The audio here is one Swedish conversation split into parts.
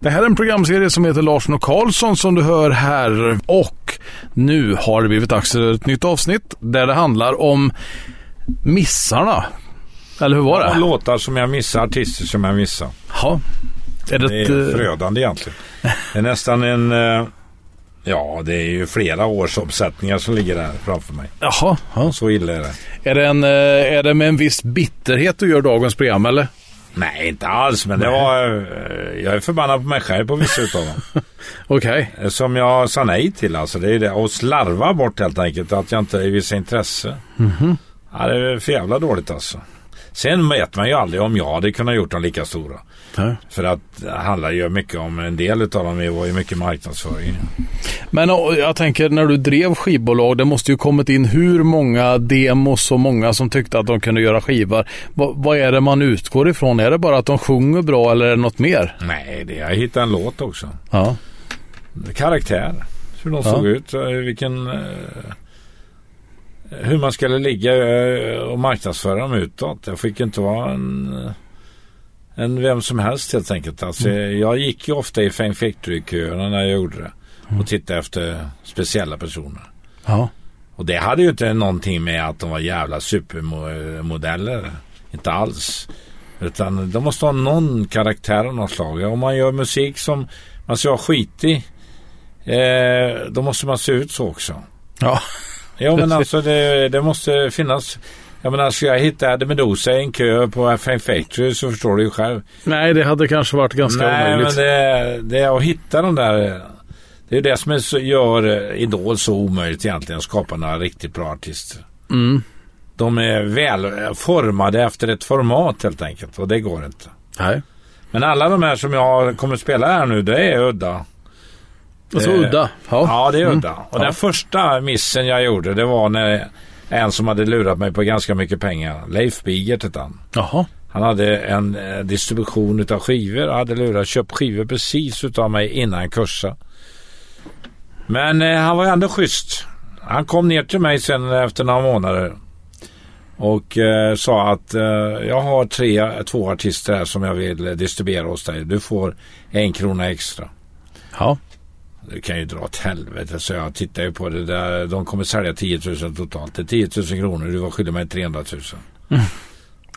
Det här är en programserie som heter Larsson och Karlsson som du hör här. Och nu har det blivit dags för ett nytt avsnitt där det handlar om missarna. Eller hur var det? Ja, låtar som jag missar, artister som jag missar. Ja. Är det, Det är eh, förödande egentligen. Det är nästan en... eh, Ja, det är ju flera års uppsättningar som ligger där framför mig. Jaha. Ja. Så illa är det. Är, det en, eh, är det med en viss bitterhet du gör dagens program eller? Nej, inte alls. Men det var... eh, Jag är förbannad på mig själv på vissa utav dem. Okej. Eh, Som jag sa nej till alltså. Det är det. Och slarva bort helt enkelt. Att jag inte visar intresse. Ja, det är för jävla dåligt alltså. Sen vet man ju aldrig om jag hade kunnat gjort dem lika stora. Ja. För att det handlar ju mycket om en del utav dem var ju mycket marknadsföring. Men jag tänker när du drev skivbolag, det måste ju kommit in hur många demos och många som tyckte att de kunde göra skivor. Va, vad är det man utgår ifrån? Är det bara att de sjunger bra eller är det något mer? Nej, det, jag hittade en låt också. Ja. Karaktär. Hur de Ja. såg ut. eh, Vilken... eh, Hur man skulle ligga eh, och marknadsföra dem utåt. Jag fick inte vara en... En vem som helst helt enkelt. Alltså, Jag gick ju ofta i Fame Factory-köerna när jag gjorde det. Och tittade efter speciella personer. Ja. Och det hade ju inte någonting med att de var jävla supermodeller. Inte alls. Utan de måste ha någon karaktär av något slag. Om man gör musik som man ska vara skitig. Eh, då måste man se ut så också. Ja. Ja men alltså det, det måste finnas. Jag menar ska jag hitta Eddie Meduza i en kö på Fame Factory så förstår du ju själv. Nej, det hade kanske varit ganska Nej men omöjligt. det, det är att hitta de där. Det är det som så, gör eh, Idol så omöjligt egentligen. Att skapa några riktigt bra artister. Mm. De är väl formade efter ett format helt enkelt och det går inte. Nej. Men alla de här som jag kommer att spela här nu, det är udda. Och så Eh, udda. Ja. Ja, det är Mm. udda. Och Ja. den första missen jag gjorde, det var när en som hade lurat mig på ganska mycket pengar. Leif Bigert hette han. Jaha. Han hade en eh, distribution utav skivor och hade lurat, köpt skivor precis utav mig innan kursa. Men eh, han var ändå schysst. Han kom ner till mig sen efter några månader. Och eh, sa att eh, jag har tre, två artister här som jag vill eh, distribuera hos dig. Du får en krona extra. Ja. Det kan ju dra åt helvete. Så jag tittar ju på det där. De kommer sälja 10 000 totalt. Det är 10 000 kronor. Du var skyldig mig 300 000.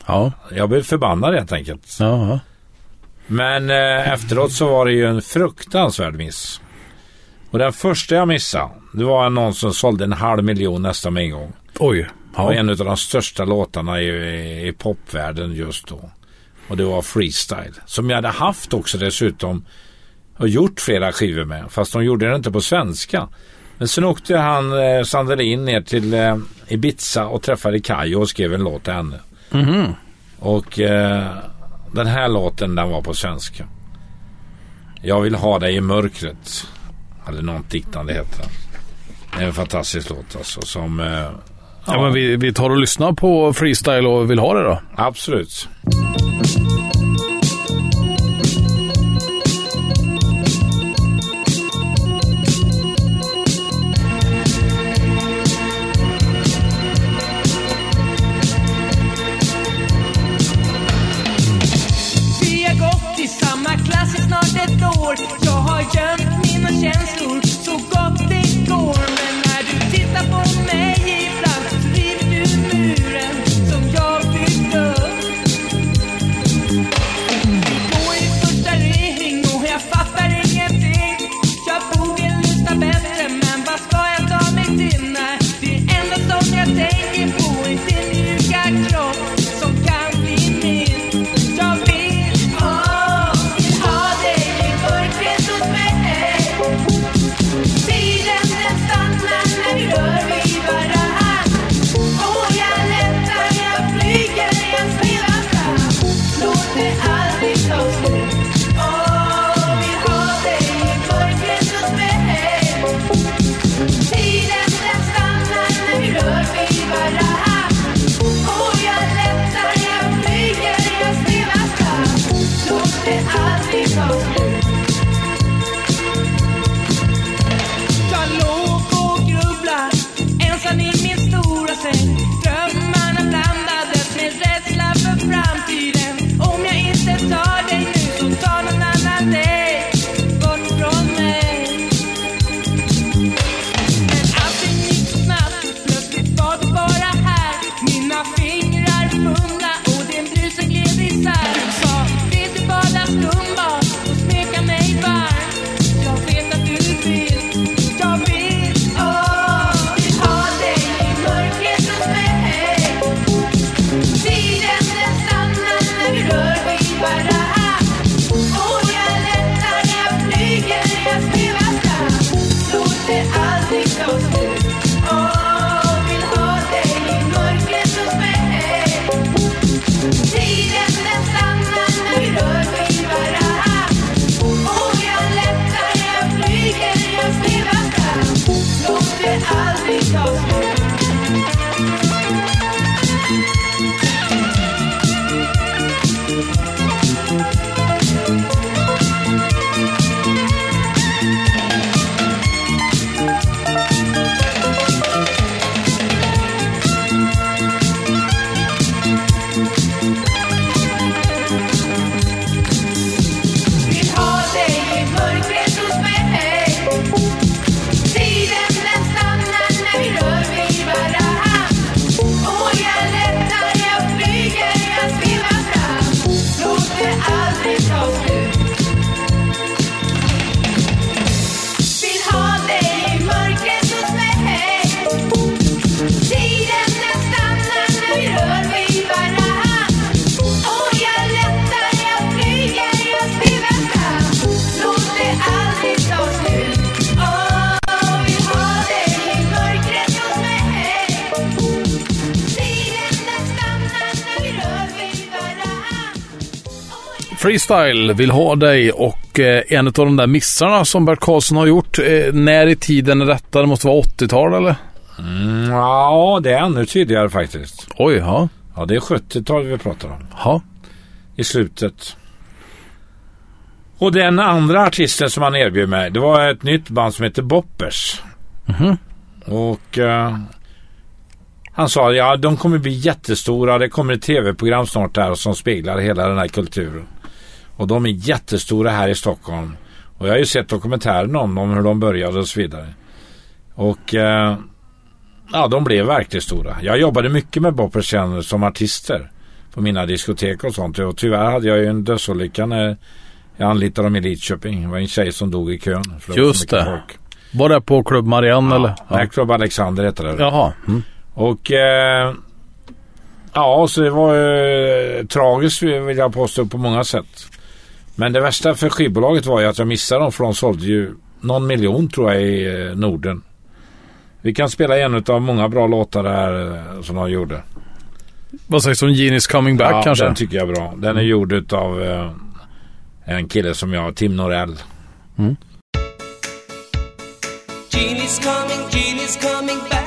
Ja. Jag blev förbannad helt enkelt. Ja. ja. Men eh, efteråt så var det ju en fruktansvärd miss. Och den första jag missade, det var någon som sålde en halv miljon nästan med en gång. Oj. Det var Ja. en av de största låtarna i, i popvärlden just då. Och det var Freestyle. Som jag hade haft också dessutom. Och gjort flera skivor med. Fast de gjorde det inte på svenska. Men sen åkte han eh, Sandelin ner till eh, Ibiza och träffade Kajo och skrev en låt till henne. Mhm. Och eh, den här låten den var på svenska. Jag vill ha dig i mörkret. Eller något liknande heter den. Det är en fantastisk låt alltså. Som, eh, Ja, men vi, vi tar och lyssnar på freestyle och vill ha det då. Absolut. Vi Freestyle vill ha dig och eh, en av de där missarna som Bert Karlsson har gjort. Eh, när i tiden är detta? Det måste vara 80-tal eller? Mm, ja, det är ännu tidigare faktiskt. Oj, ja. Ja, det är 70-tal vi pratar om. ja. I slutet. Och den andra artisten som han erbjöd mig, det var ett nytt band som heter Boppers. Och eh, han sa, ja de kommer bli jättestora. Det kommer ett tv-program snart där som speglar hela den här kulturen. Och de är jättestora här i Stockholm. Och jag har ju sett dokumentären om dem, hur de började och så vidare. Och eh, ja, de blev verkligen stora. Jag jobbade mycket med Boppers som artister på mina diskotek och sånt. Och tyvärr hade jag ju en dödsolycka när jag anlitade dem i Lidköping. Det var en tjej som dog i kön. Just det. folk. Var det på Club Marianne eller? Ja. Club Alexander heter det. Jaha. Mm. Och eh, ja, så det var eh, tragiskt vill jag påstå på många sätt. Men det värsta för skivbolaget var ju att jag missade dem för de sålde ju någon miljon tror jag i eh, Norden. Vi kan spela en av många bra låtar där eh, som de gjorde. Vad sägs om Genie's Coming Back ja, kanske? Den tycker jag är bra. Den är gjord av eh, en kille som jag, Tim Norell. Jeannie's coming, Jeannie's coming back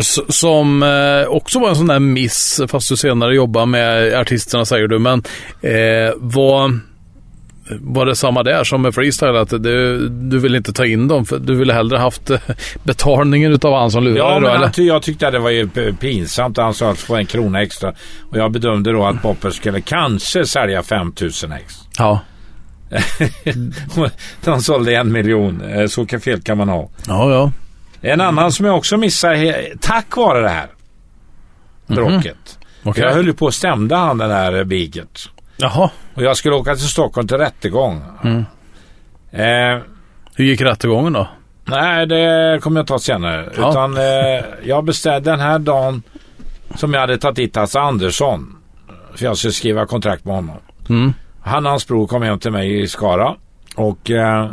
Boppers som eh, också var en sån där miss, fast du senare jobbar med artisterna säger du, men eh, var, var det samma där som med freestyle? Att du, du vill inte ta in dem, för du ville hellre haft eh, betalningen utav han som lurade Ja, då, men eller? han, ty- jag tyckte att det var ju pinsamt. Han sa att få en krona extra. Och jag bedömde då att Bopper skulle kanske sälja 5000 ex. Ja. De sålde en miljon. Eh, Så fel kan man ha. Ja, ja. En annan som jag också missar tack vare det här bråket. Okej. Jag höll ju på att stämde han den där Bigert. Jaha. Och jag skulle åka till Stockholm till rättegång. Eh, Hur gick rättegången då? nej, det kommer jag ta senare. Ja. Utan eh, jag bestämde den här dagen som jag hade tagit dit Hasse Andersson. För jag skulle skriva kontrakt med honom. Mm. Han och hans bror kom hem till mig i Skara. Och eh,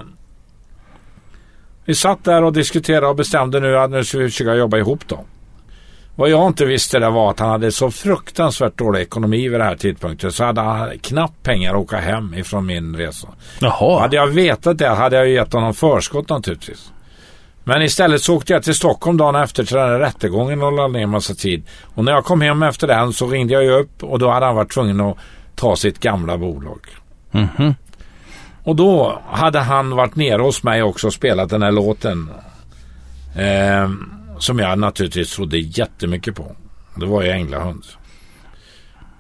vi satt där och diskuterade och bestämde nu att nu ska vi försöka jobba ihop då. Vad jag inte visste det var att han hade så fruktansvärt dålig ekonomi vid det här tidpunkten så hade han knappt pengar att åka hem ifrån min resa. Jaha. Hade jag vetat det hade jag gett honom förskott naturligtvis. Men istället så åkte jag till Stockholm dagen efter till den här rättegången och la ner en massa tid. Och när jag kom hem efter den så ringde jag ju upp och då hade han varit tvungen att ta sitt gamla bolag. Mhm. Och då hade han varit nere hos mig också och spelat den här låten. Eh, som jag naturligtvis trodde jättemycket på. Det var ju Änglahund.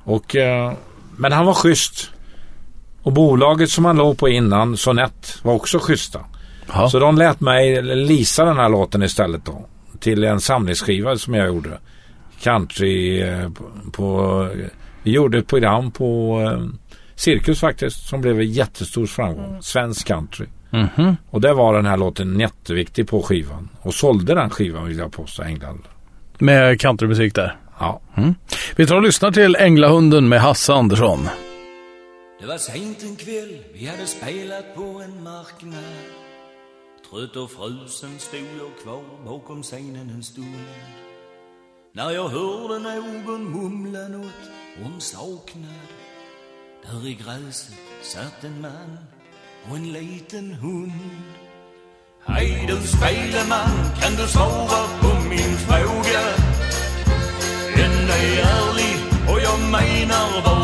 Och, eh, men han var schysst. Och bolaget som han låg på innan, Sonett, var också schyssta. Ja. Så de lät mig lisa den här låten istället då. Till en samlingsskiva som jag gjorde. Country eh, på, på vi gjorde ett program på eh, Cirkus faktiskt som blev en jättestor framgång. Svensk country. Mhm. Och där var den här låten jätteviktig på skivan. Och sålde den skivan vill jag påstå, England. Med countrymusik där. Ja. Vi tar och lyssnar till Änglahunden med Hasse Andersson. Det var sent en kväll, vi hade spelat på en marknad. Trött och frusen stod jag kvar bakom scenen en stund. När jag hörde någon mumla något om saknad. Här i gräset satt en man och en liten hund. Hej du speleman, kan du svara på min fråga? Den är ärlig och jag menar vad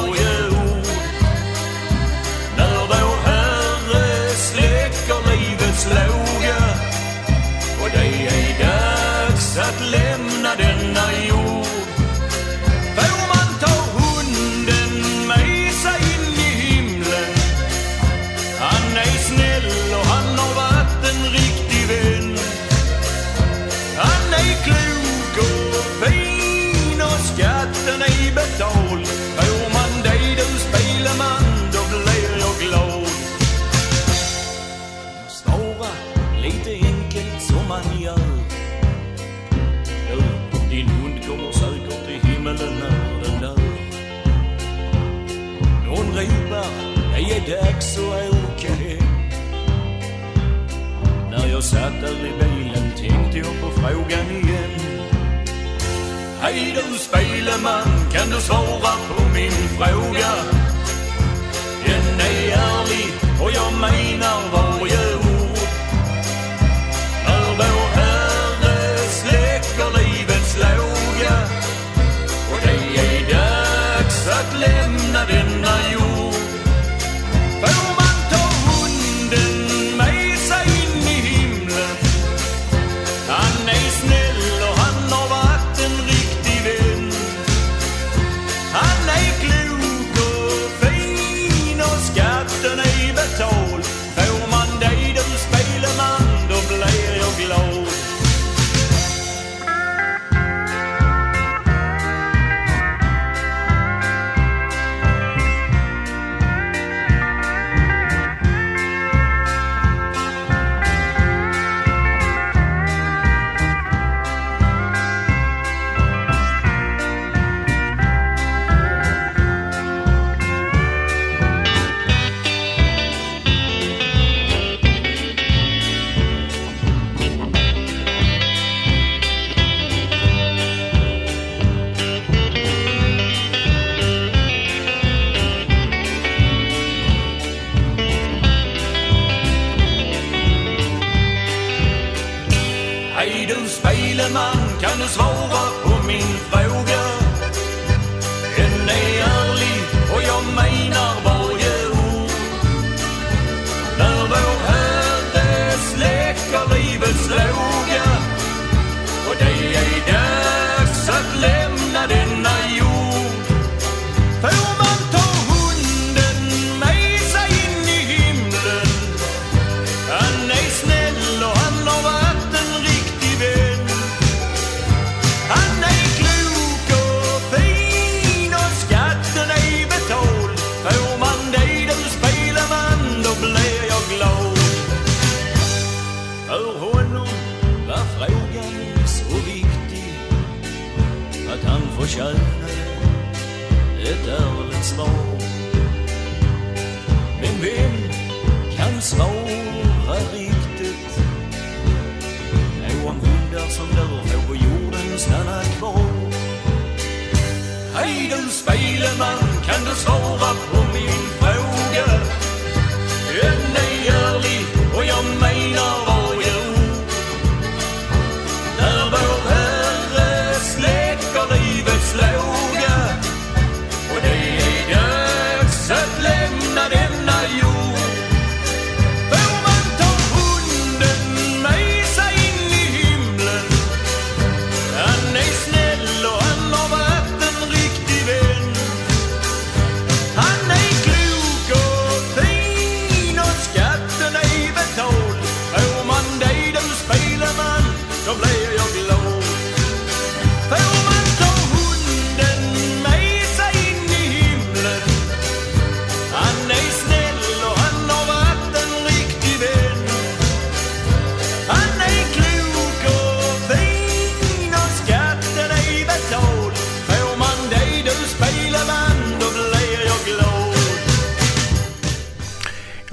Hej du speleman, kan du svara på min fråga? Den är ärlig och jag menar vad kan du svara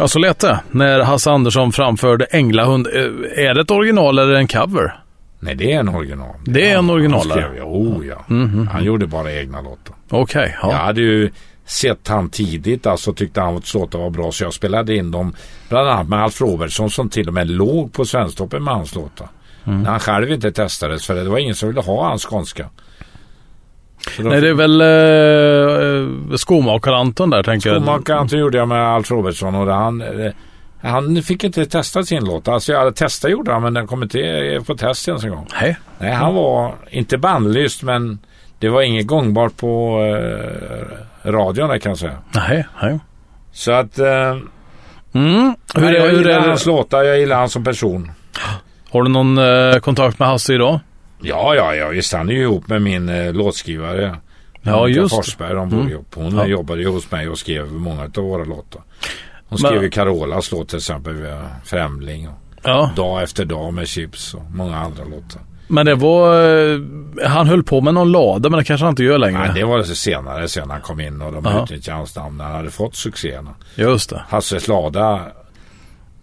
Ja, så lät det när Hasse Andersson framförde Änglahund. Eh, Är det ett original eller en cover? Nej, det är en original. Det är en originalare. skrev, oh, ja. Han gjorde bara egna låtar. Okej, Jag ja. hade ju sett han tidigt, alltså tyckte han att låtar var bra så jag spelade in dem bland annat med Alf Robertsson som till och med låg på Svensktoppen med hans låtar. När han själv inte testades för det var ingen som ville ha hans skånska. Nej, det är väl eh, skomakar-Anton där, tänker jag. Skomakaren gjorde jag med Alf Robertsson och han, eh, han fick inte testa sin låt. Alltså jag hade testat gjorde han men den kom inte eh, på test ens en gång. Nej. Nej, han var inte bandlyst men det var inget gångbart på eh, radion där kan jag säga. Nej, nej. Så att eh, Mm. Hur, jag hur gillar är hans låtar, jag gillar han som person. Har du någon eh, kontakt med Hasse idag? Ja, ja, ja, visst han är ju ihop med min eh, låtskrivare. Ja, Annika just det. Forsberg, de bor Mm. ihop. Hon Ja. jobbade ju hos mig och skrev många av våra låtar. Hon Men- skrev ju Carolas låt till exempel, eh, Främling och Ja. Dag efter dag med Chips och många andra låtar. Men det var... Eh, han höll på med någon lada, men det kanske han inte gör längre. Nej, det var så senare sen han kom in och de Ja. utnyttjade hans namn när han hade fått succéerna. Just det. Hasses lada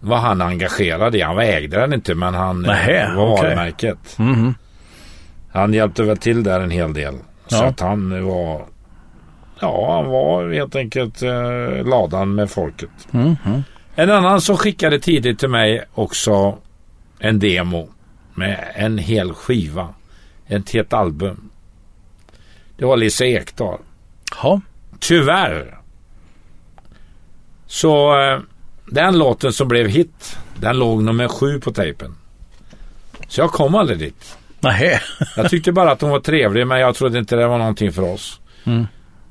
var han engagerad i. Han ägde den inte men han eh, Nähä, var okej. varumärket. Mhm. Han hjälpte väl till där en hel del. Så Ja. att han var... Ja, han var helt enkelt eh, ladan med folket. Mhm. En annan som skickade tidigt till mig också en demo med en hel skiva. Ett helt album. Det var Lisa Ekdahl. Ja. Tyvärr. Så eh, den låten som blev hit, den låg nummer sju på tejpen. Så jag kom aldrig dit. Nej. Jag tyckte bara att hon var trevlig men jag trodde inte det var någonting för oss. Mm.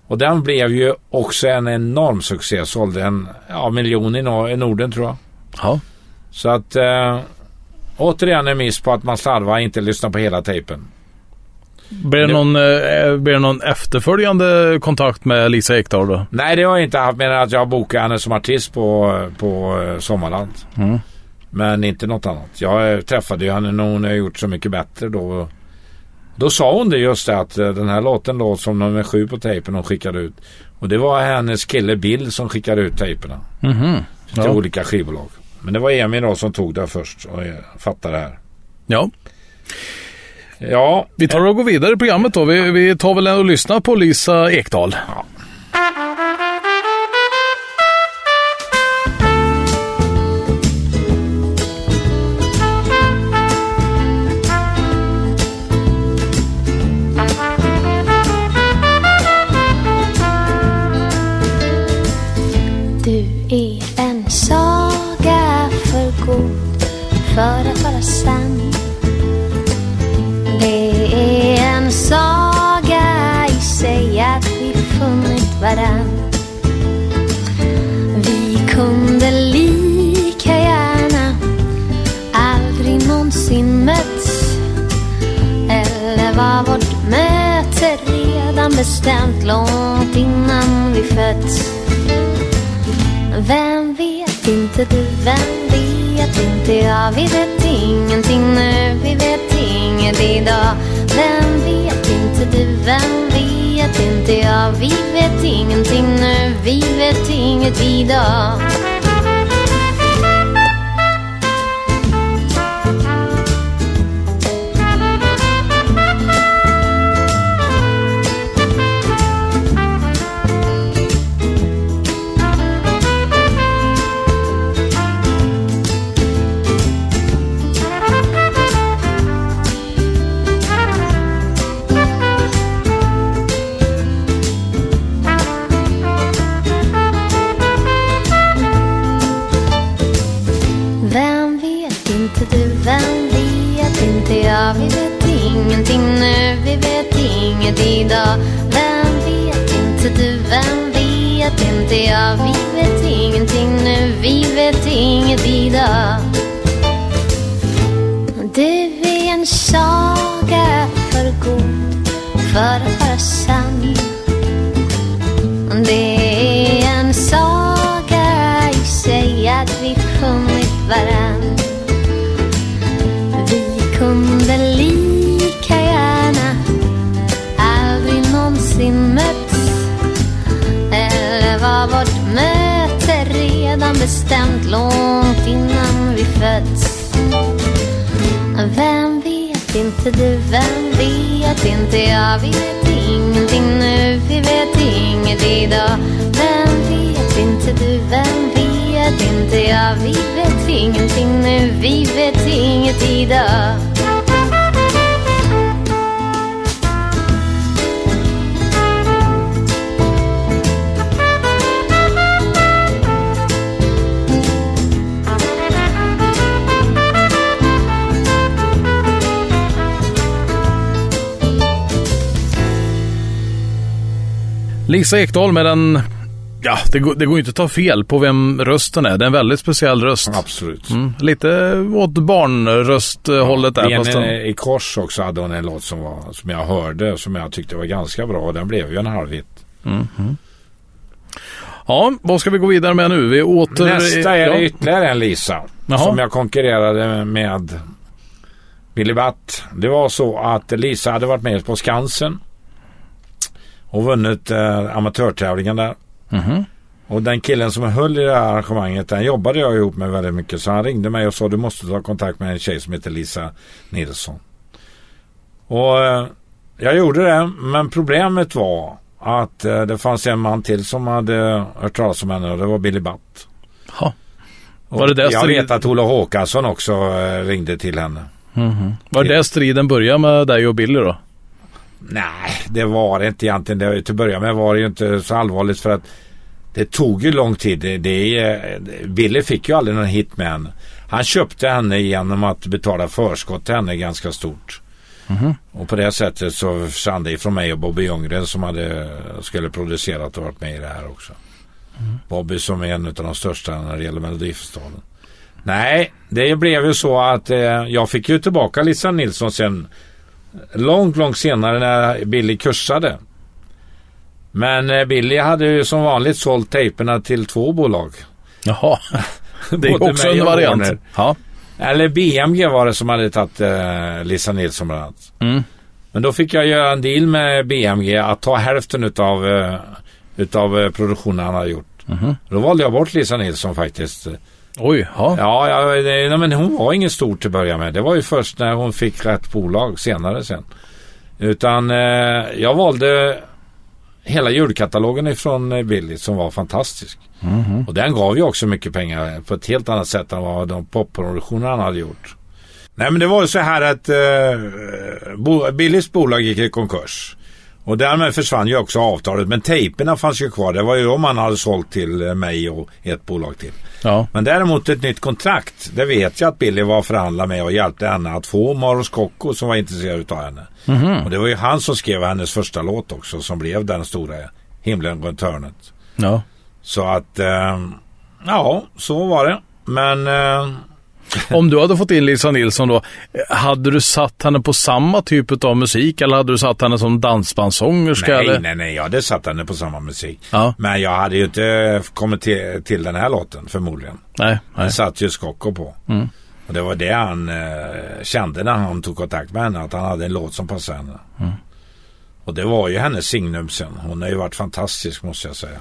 Och den blev ju också en enorm succé. Sålde en ja, miljon i, Nor- i Norden tror jag. Ja. Så att eh, återigen en miss på att man slarvar inte lyssnar på hela tejpen. Blir det, någon, eh, blir det någon efterföljande kontakt med Lisa Ekdahl då? Nej det har jag inte haft mer än att jag bokade henne som artist på, på eh, Sommarland. Mm. Men inte något annat. Jag eh, träffade ju henne när hon har gjort Så mycket bättre då. Då sa hon det just det att eh, den här låten låg som nummer sju på tejpen hon skickade ut. Och det var hennes kille Bill som skickade ut tejperna Mhm. till Ja. olika skivbolag. Men det var Emil då som tog det först och eh, fattade det här. ja. Ja, Vi tar och går vidare i programmet då. Vi, vi tar väl och lyssnar på Lisa Ekdahl. varann. Bestämt långt innan vi fötts. Vem vet inte du, vem vet inte jag? Vi vet ingenting nu, vi vet inget idag. Vem vet inte du, vem vet inte jag? Vi vet ingenting nu, vi vet inget idag. Det går, det går inte att ta fel på vem rösten är. Det är en väldigt speciell röst. Absolut. Mm, lite åt barnrösthållet där. Fast i kors också hade hon en låt som, var, som jag hörde som jag tyckte var ganska bra. och Den blev ju en halvhit. ja, vad ska vi gå vidare med nu? Vi åter... Nästa är ja. ytterligare en Lisa. Jaha. Som jag konkurrerade med Billy Butt. Det var så att Lisa hade varit med på Skansen. Och vunnit eh, amatörtävlingen där. Mhm. Och den killen som höll i det här arrangemanget, den jobbade jag ihop med väldigt mycket. Så han ringde mig och sa du måste ta kontakt med en tjej som heter Lisa Nilsson. Och eh, jag gjorde det, men problemet var att eh, det fanns en man till som hade hört talas om henne och det var Billy Butt. Ja. Och Var det där jag strid- vet att Ola Håkansson också eh, ringde till henne. Var det där striden började med dig och Billy då? Nej, det var det inte egentligen. Det, till att börja med var det ju inte så allvarligt för att det tog ju lång tid. Det, det, Billy fick ju aldrig någon hit med henne. Han köpte henne genom att betala förskott till henne ganska stort. Och på det sättet så försvann det ifrån mig och Bobby Ljunggren som hade, skulle producerat och varit med i det här också. Bobby som är en av de största när det gäller Melodifestivalen. Nej, det blev ju så att eh, jag fick ju tillbaka Lisa Nilsson sen långt, långt senare när Billy kursade. Men eh, Billy hade ju som vanligt sålt tejperna till två bolag. Jaha. Det är också en variant. Warner. Ja. Eller BMG var det som hade tagit eh, Lisa Nilsson bland annat. Mm. Men då fick jag göra en deal med BMG att ta hälften utav, eh, utav eh, produktionen han hade gjort. Då valde jag bort Lisa Nilsson faktiskt. Oj, ja. Ja, ja men hon var ingen stor till att börja med. Det var ju först när hon fick rätt bolag senare sen. Utan eh, jag valde hela julkatalogen ifrån eh, Billy som var fantastisk. Och den gav ju också mycket pengar på ett helt annat sätt än vad de popproduktioner han hade gjort. Nej men det var ju så här att eh, bo, Billys bolag gick i konkurs. Och därmed försvann ju också avtalet. Men tejperna fanns ju kvar. Det var ju de man hade sålt till eh, mig och ett bolag till. ja. Men däremot ett nytt kontrakt. Det vet jag att Billy var och förhandlade med och hjälpte henne att få Maros Kokko som var intresserad av henne. Och det var ju han som skrev hennes första låt också som blev den stora Himlen runt hörnet. Ja. Så att, eh, ja, så var det. Men eh, Om du hade fått in Lisa Nilsson då, hade du satt henne på samma typ av musik eller hade du satt henne som dansbandssångerska? nej, eller? nej, nej, jag hade satt henne på samma musik. Ja. Men jag hade ju inte kommit till, till den här låten förmodligen. Nej, nej. Det satt ju Skocko på. Mm. Och det var det han eh, kände när han tog kontakt med henne. Att han hade en låt som passade henne. Mm. Och det var ju hennes signum sen. Hon har ju varit fantastisk måste jag säga.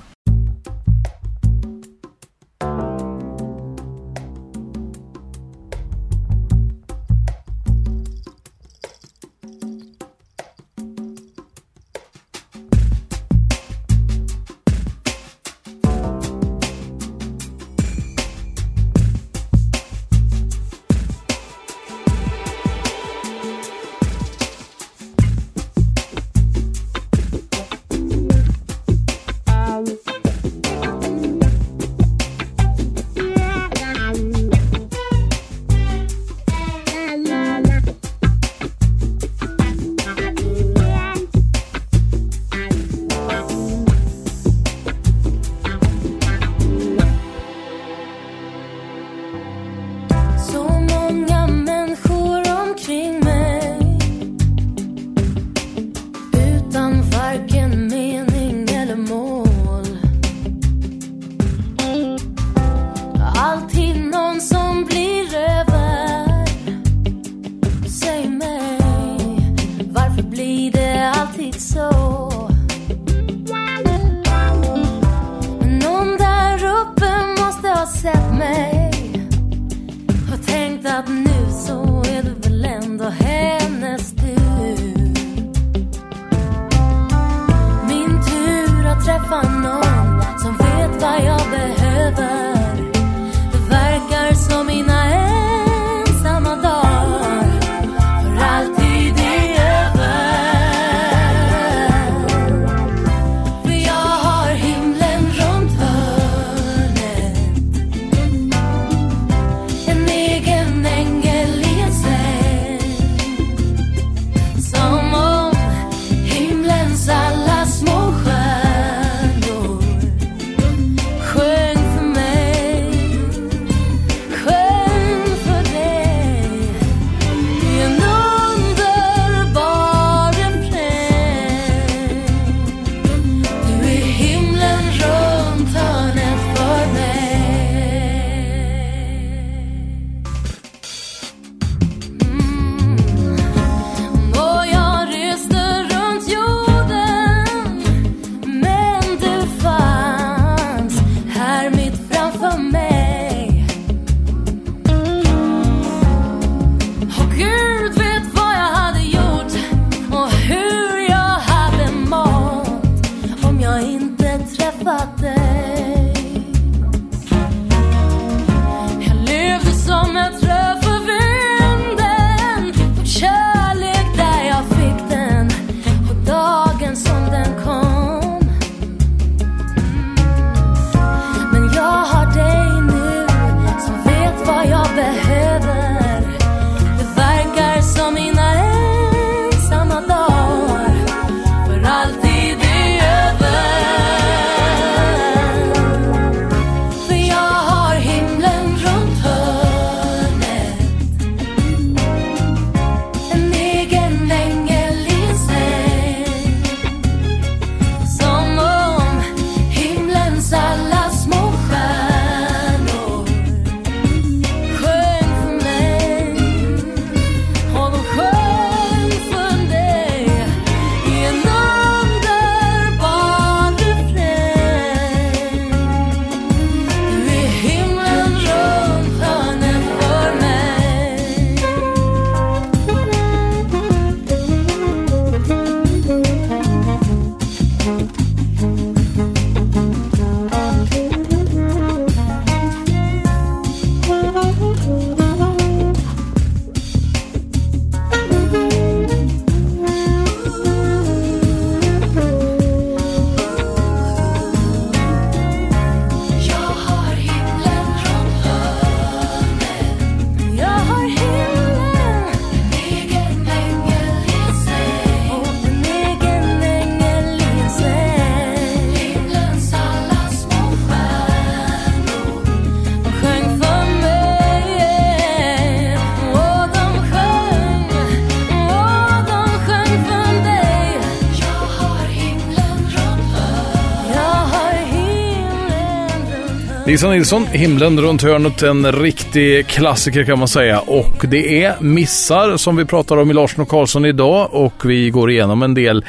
Lisa Nilsson, Himlen runt hörnet, en riktig klassiker kan man säga. Och det är missar som vi pratar om i Larsson och Karlsson idag och vi går igenom en del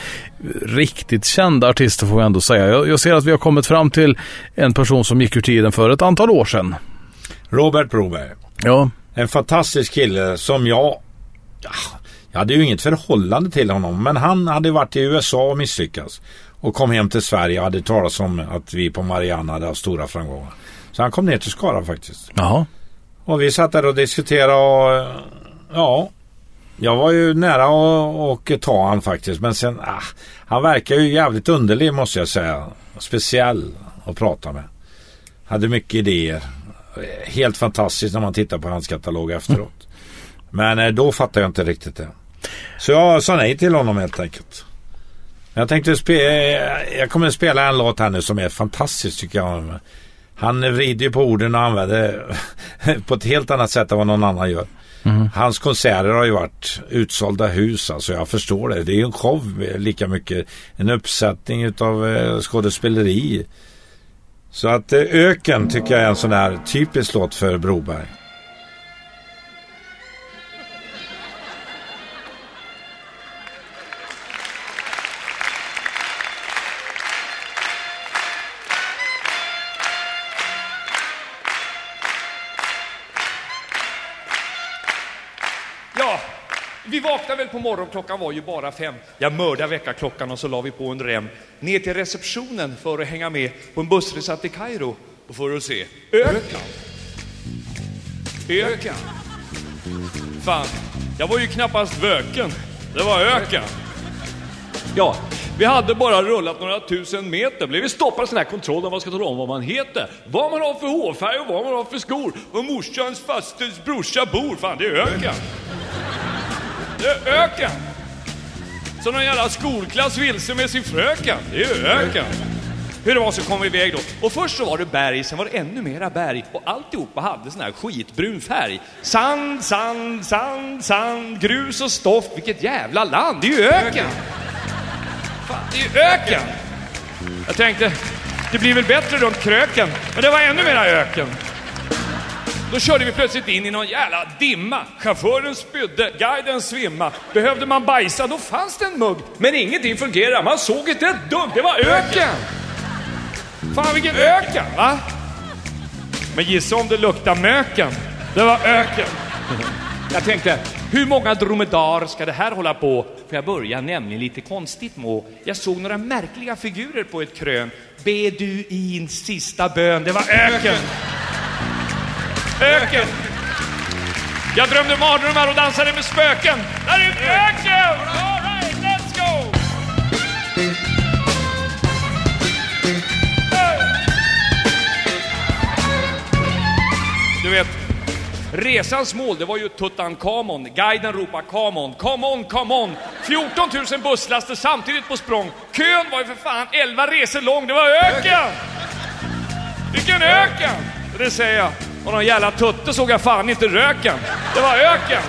riktigt kända artister får vi ändå säga. Jag, jag ser att vi har kommit fram till en person som gick ur tiden för ett antal år sedan. Robert Broberg. Ja, En fantastisk kille som jag... Ja, jag hade ju inget förhållande till honom men han hade varit i USA och misslyckats. Och kom hem till Sverige och hade talat om att vi på Mariana hade haft stora framgångar. Så han kom ner till Skara faktiskt. jaha. Och vi satt där och diskuterade och ja, jag var ju nära att att ta han faktiskt. Men sen, ah, han verkar ju jävligt underlig måste jag säga. Speciell att prata med. Hade mycket idéer. Helt fantastiskt när man tittar på hans katalog efteråt. Men eh, då fattade jag inte riktigt det. Så jag sa nej till honom helt enkelt. Jag tänkte spe- jag kommer att spela en låt här nu som är fantastisk tycker jag. Han vrider ju på orden och använder på ett helt annat sätt än vad någon annan gör. Hans konserter har ju varit utsålda hus, alltså jag förstår det. Det är ju en show lika mycket. En uppsättning utav eh, skådespeleri. Så att eh, Öken tycker jag är en sån här typisk låt för Broberg. På var ju bara fem. Jag mördade väckarklockan och så la vi på en rem ner till receptionen för att hänga med på en bussresa till Kairo och för att se öken. Öken. Fan, jag var ju knappast vöken. Det var öken. Ja, vi hade bara rullat några tusen meter. Blev vi stoppade av sån här kontroll där man ska tala om vad man heter. Vad man har för hårfärg och vad man har för skor. Och morsans fasters brorsa bor. Fan, det är öken. Det är öken. Så någon jävla skolklass vilse med sin fröken. Det är öken. Hur det var så kom vi iväg då. Och först så var det berg, sen var det ännu mera berg. Och alltihopa hade sån här skitbrun färg. Sand, sand, sand, sand, grus och stoft. Vilket jävla land. Det är ju öken. Fan, det är ju öken. Jag tänkte, det blir väl bättre runt kröken. Men det var ännu mera öken. Då körde vi plötsligt in i någon jävla dimma. Chauffören spydde, guiden svimma. Behövde man bajsa, då fanns det en mugg. Men ingenting fungerade, man såg inte ett dugg. Det var öken! Fan vilken öken, va? Men gissa om det luktar möken. Det var öken. Jag tänkte, hur många dromedar ska det här hålla på? För jag började nämligen lite konstigt må. Jag såg några märkliga figurer på ett krön. Beduins sista bön, det var öken. Öken! Jag drömde mardrömmar och dansade med spöken. Där är öken! Alright, let's go! Du vet, resans mål det var ju Tutankhamon. Guiden ropar come on, come on, come on. 14 000 busslaster samtidigt på språng. Kön var ju för fan 11 resor lång. Det var öken! Vilken öken! Det säger jag. Och någon jävla tutte såg jag fan inte röken. Det var öken.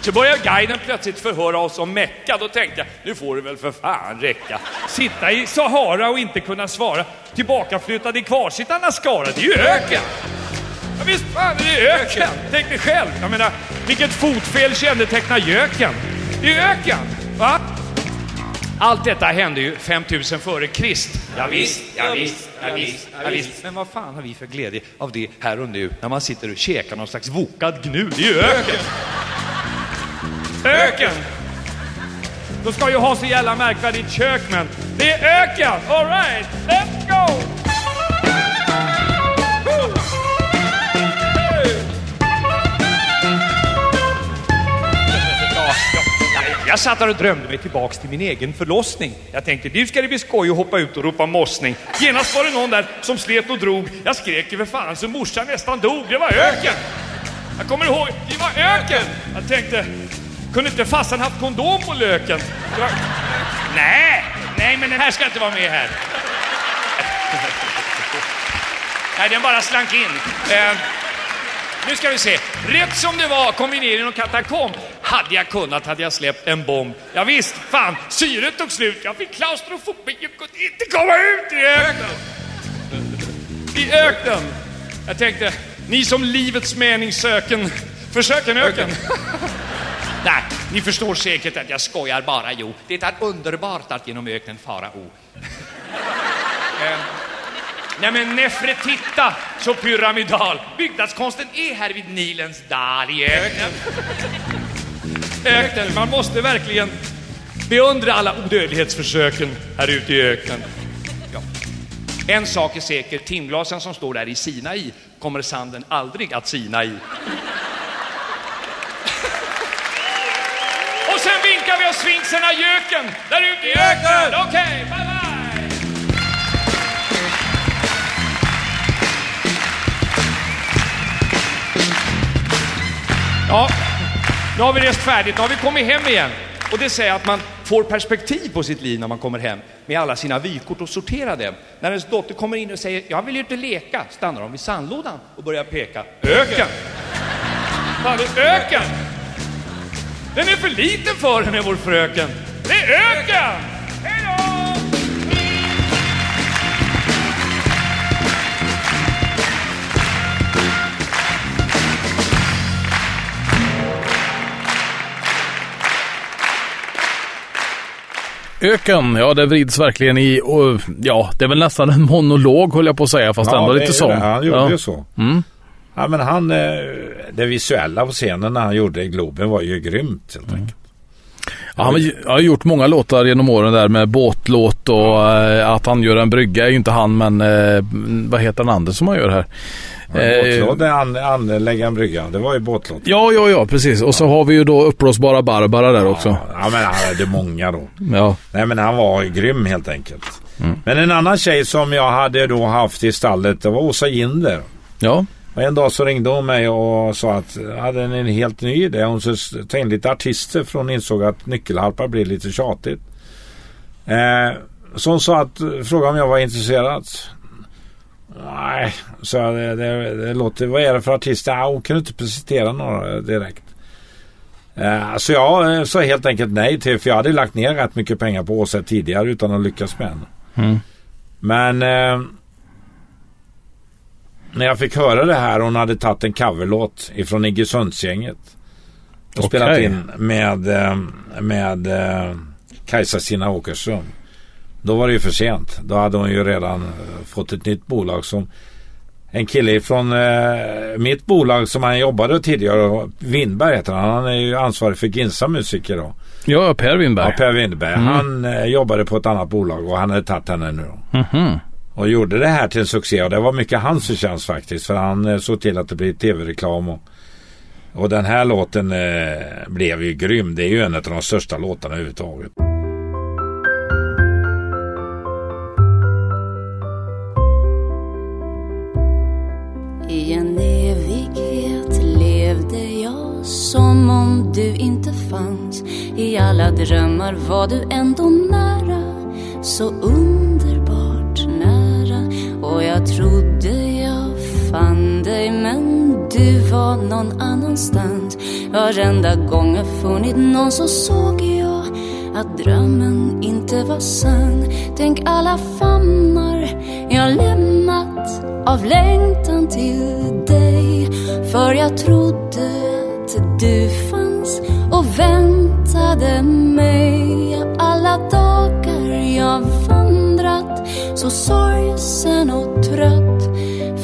Så började guiden plötsligt förhöra oss om Mecka. Då tänkte jag, nu får det väl för fan räcka. Sitta i Sahara och inte kunna svara. Tillbakaflyttad i kvarsittarnas skara. Det är ju öken. Ja, visst fan, det är öken. Tänk dig själv. Jag menar, vilket fotfel kännetecknar göken? Det är öken. Va? Allt detta hände ju 5000 före Krist. Ja, visst, ja, visst, ja, visst, ja, visst. Men vad fan har vi för glädje av det här och nu när man sitter och käkar någon slags vokad gnu? Det är ju öken! Öken! De ska ju ha så jävla märkvärdigt kök, men det är öken! All right, let's go! Jag satt där och drömde mig tillbaks till min egen förlossning. Jag tänkte, nu ska det bli skoj att hoppa ut och ropa mossning. Genast var det någon där som slet och drog. Jag skrek ju för fan så morsan nästan dog. Det var öken! Jag kommer ihåg, det var öken! Jag tänkte, kunde inte farsan haft kondom på löken? Var... Nej, nej men den här ska inte vara med här. Nej, den bara slank in. Ehm, nu ska vi se. Rätt som det var kom vi ner i någon katakomb. Hade jag kunnat hade jag släppt en bomb. Ja, visst, fan, syret tog slut. Jag fick klaustrofobi. Jag kunde inte komma ut i öknen. I i öknen. Jag tänkte, ni som livets mening söken, försök en öken. Nej, ni förstår säkert att jag skojar bara, jo. Det är underbart att genom öknen fara, o. Nej men Nefretita, så pyramidal. Byggnadskonsten är här vid Nilens dal i öknen. Öknen, man måste verkligen beundra alla odödlighetsförsöken här ute i öknen. Ja. En sak är säker, timglasen som står där i Sinai kommer sanden aldrig att sina i. Och sen vinkar vi oss sfinxerna göken där ute i öknen. Okej, bye bye! Ja, nu har vi rest färdigt, nu har vi kommit hem igen. Och det säger att man får perspektiv på sitt liv när man kommer hem med alla sina vykort och sorterar dem. När ens dotter kommer in och säger jag vill ju inte leka, stannar de vid sandlådan och börjar peka. Öken! Fan, det är öken! Den är för liten för henne, vår fröken. Det är öken! Öken, ja det vrids verkligen i, och, ja det är väl nästan en monolog höll jag på att säga fast ändå det lite sång. det. Han gjorde ja. ju så. Mm. Ja, men han, eh, det visuella på scenen när han gjorde i Globen var ju grymt Mm. helt enkelt. Ja, han har gjort många låtar genom åren där med båtlåt och eh, att han gör en brygga är ju inte han men eh, vad heter den andra som han gör här? Eh, Båtlåt, det an, anlägga en brygga, det var ju båtlåt. Ja, ja, ja, precis. Och så har vi ju då uppblåsbara Barbara där också. Ja, men han hade många då. Ja. Nej, men han var grym helt enkelt. Mm. Men en annan tjej som jag hade då haft i stallet, det var Åsa Ginder. Ja. Och en dag så ringde hon mig och sa att jag hade en helt ny idé. Hon ta in lite artister för hon insåg att nyckelharpa blir lite tjatigt. Eh, så hon sa att, frågade om jag var intresserad. Nej, så det, det, det låter, vad är det för artister? Ja, hon kunde inte presentera några direkt. Eh, så jag eh, sa helt enkelt nej till, för jag hade lagt ner rätt mycket pengar på Åsa tidigare utan att lyckas med henne. Mm. Men eh, när jag fick höra det här hon hade tagit en coverlåt ifrån Iggesundsgänget. Och Okej. spelat in med, eh, med eh, Kajsa-Stina Åkerström. Då var det ju för sent. Då hade hon ju redan eh, fått ett nytt bolag som en kille från eh, mitt bolag som han jobbade tidigare, Windberg heter han. Han är ju ansvarig för Ginsa musiker då. Ja, Per Winberg. Ja, Per Windberg. Mm. Han eh, jobbade på ett annat bolag och han hade tagit henne nu då. Mhm. Och gjorde det här till en succé och det var mycket hans förtjänst faktiskt. För han eh, såg till att det blev tv-reklam och, och den här låten eh, blev ju grym. Det är ju en av de största låtarna överhuvudtaget. Du inte fanns I alla drömmar. Var du ändå nära Så underbart nära. Och jag trodde jag fann dig men du var någon annanstans. Varenda gång jag funnit någon så såg jag att drömmen inte var sann. Tänk alla famnar jag lämnat av längtan till dig. För jag trodde att du fanns och väntade mig. Alla dagar jag vandrat så sorgsen och trött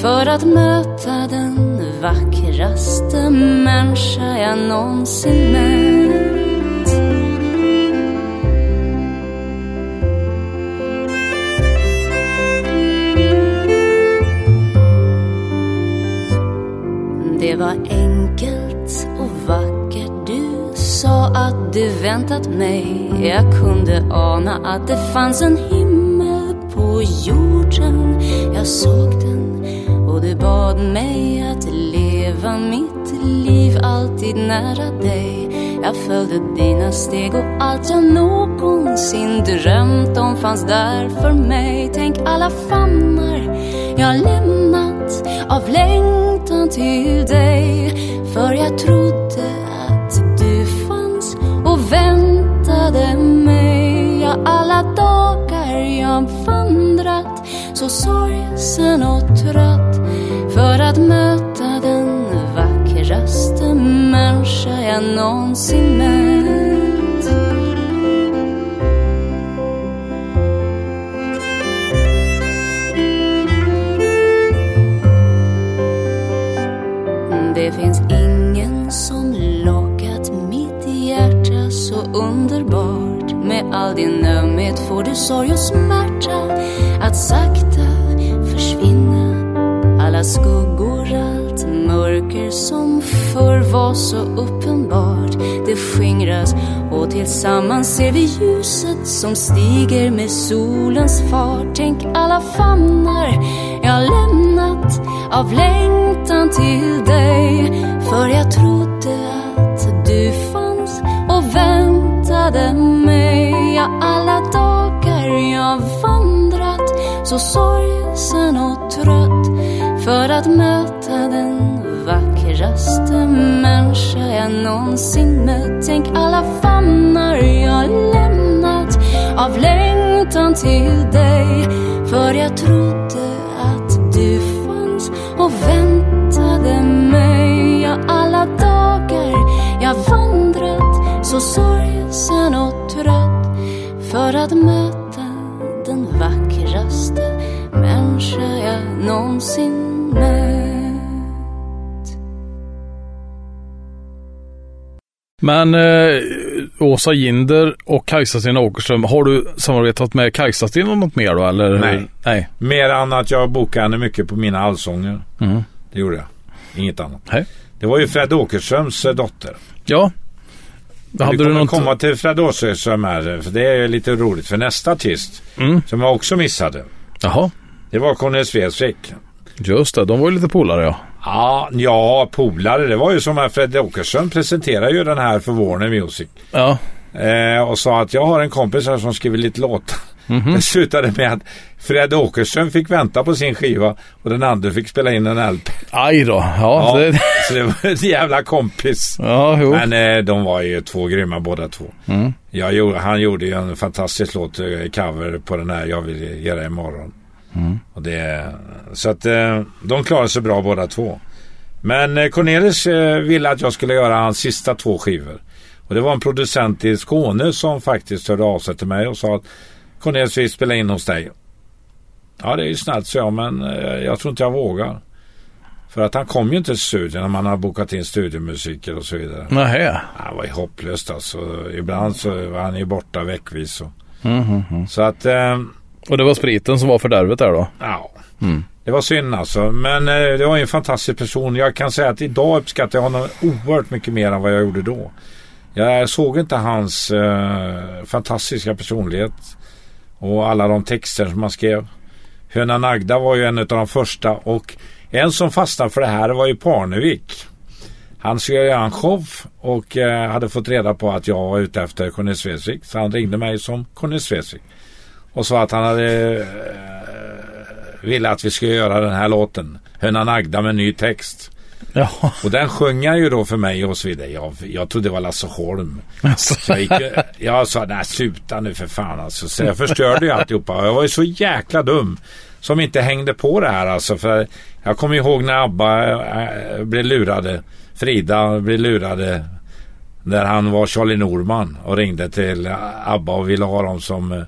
För att möta den vackraste människa jag någonsin mött. Det var enkelt och vackert att du väntat mig. Jag kunde ana att det fanns en himmel på jorden. Jag såg den och du bad mig att leva mitt liv alltid nära dig. Jag följde dina steg och allt jag någonsin drömt om fanns där för mig. Tänk alla famnar jag lämnat av längtan till dig. För jag trodde väntade mig Ja, alla dagar dagar jag vandrat så sorgsen och trött för att möta den vackraste människa jag någonsin mött. Det finns ingen all din ömhet får du sorg och smärta Att sakta försvinna. Alla skuggor, allt mörker som förr var så uppenbart Det skingras. Och tillsammans ser vi ljuset som stiger med solens fart. Tänk alla famnar jag lämnat av längtan till dig. För jag trodde att du fanns och väntade mig Ja, alla dagar jag vandrat. Så sorgsen och trött För att möta den vackraste människa jag någonsin mött. Tänk alla famnar jag lämnat av längtan till dig. För jag trodde att du fanns och väntade mig. Ja, alla dagar jag vandrat. Så sorgsen och trött för att möta den vackraste människa jag någonsin mött Men eh, Åsa Ginder och Kajsa-Stina Åkerström, har du samarbetat med Kajsa-Stina något mer då eller? Nej. Nej. Mer än att jag bokade henne mycket på mina allsånger. Mm. Det gjorde jag. Inget annat. Nej. Det var ju Fred Åkerströms eh, dotter. Ja. Hade du kommer något... komma till Åkerström här. För det är lite roligt. För nästa artist Mm. som jag också missade. Jaha, Det var Cornelis Vreeswijk. just det. De var ju lite polare ja. Ja, ja, polare. Det var ju som att Fred Åkerström presenterade ju den här för Warner Music. Ja. Eh, och sa att jag har en kompis här som skriver lite låtar. Mhm. Det slutade med att Fred Åkerström fick vänta på sin skiva och den andra fick spela in en LP. Aj då. Ja, Ja, Det... så det var en jävla kompis. ja jo. Men eh, de var ju två grymma båda två. Mm. Jag gjorde, han gjorde ju en fantastisk låt, eh, cover på den här Jag vill göra imorgon. Mm. Och det, så att eh, de klarade sig bra båda två. Men eh, Cornelis eh, ville att jag skulle göra hans sista två skivor. Och det var en producent i Skåne som faktiskt hörde av sig till mig och sa att Cornelis vill spela in hos dig. Ja det är ju snällt så men eh, jag tror inte jag vågar. För att han kom ju inte till studion när man har bokat in studiomusiker och så vidare. Nähä. Ja, Det var ju hopplöst alltså. Ibland så var han ju borta veckvis. Och. Mhm, mhm. Så att, eh, Och det var spriten som var fördärvet där då? ja. Mm. Det var synd alltså. Men eh, det var ju en fantastisk person. Jag kan säga att idag uppskattar jag honom oerhört mycket mer än vad jag gjorde då. Jag såg inte hans eh, fantastiska personlighet. Och alla de texter som han skrev. Höna Nagda var ju en av de första. Och en som fastnade för det här var ju Parnevik. Han skulle göra en show och eh, hade fått reda på att jag var ute efter Conny Vreeswijk. Så han ringde mig som Conny Vreeswijk. Och sa att han hade eh, ville att vi skulle göra den här låten. Höna Nagda med ny text. Ja. Och den sjöng han ju då för mig och så vidare. Jag, jag trodde det var Lasse Holm. Så jag, gick, jag sa, nej sluta nu för fan alltså. Så jag förstörde ju alltihopa. Jag var ju så jäkla dum. Som inte hängde på det här alltså. För jag kommer ihåg när ABBA äh, blev lurade. Frida blev lurade. När han var Charlie Norman och ringde till ABBA och ville ha dem som eh,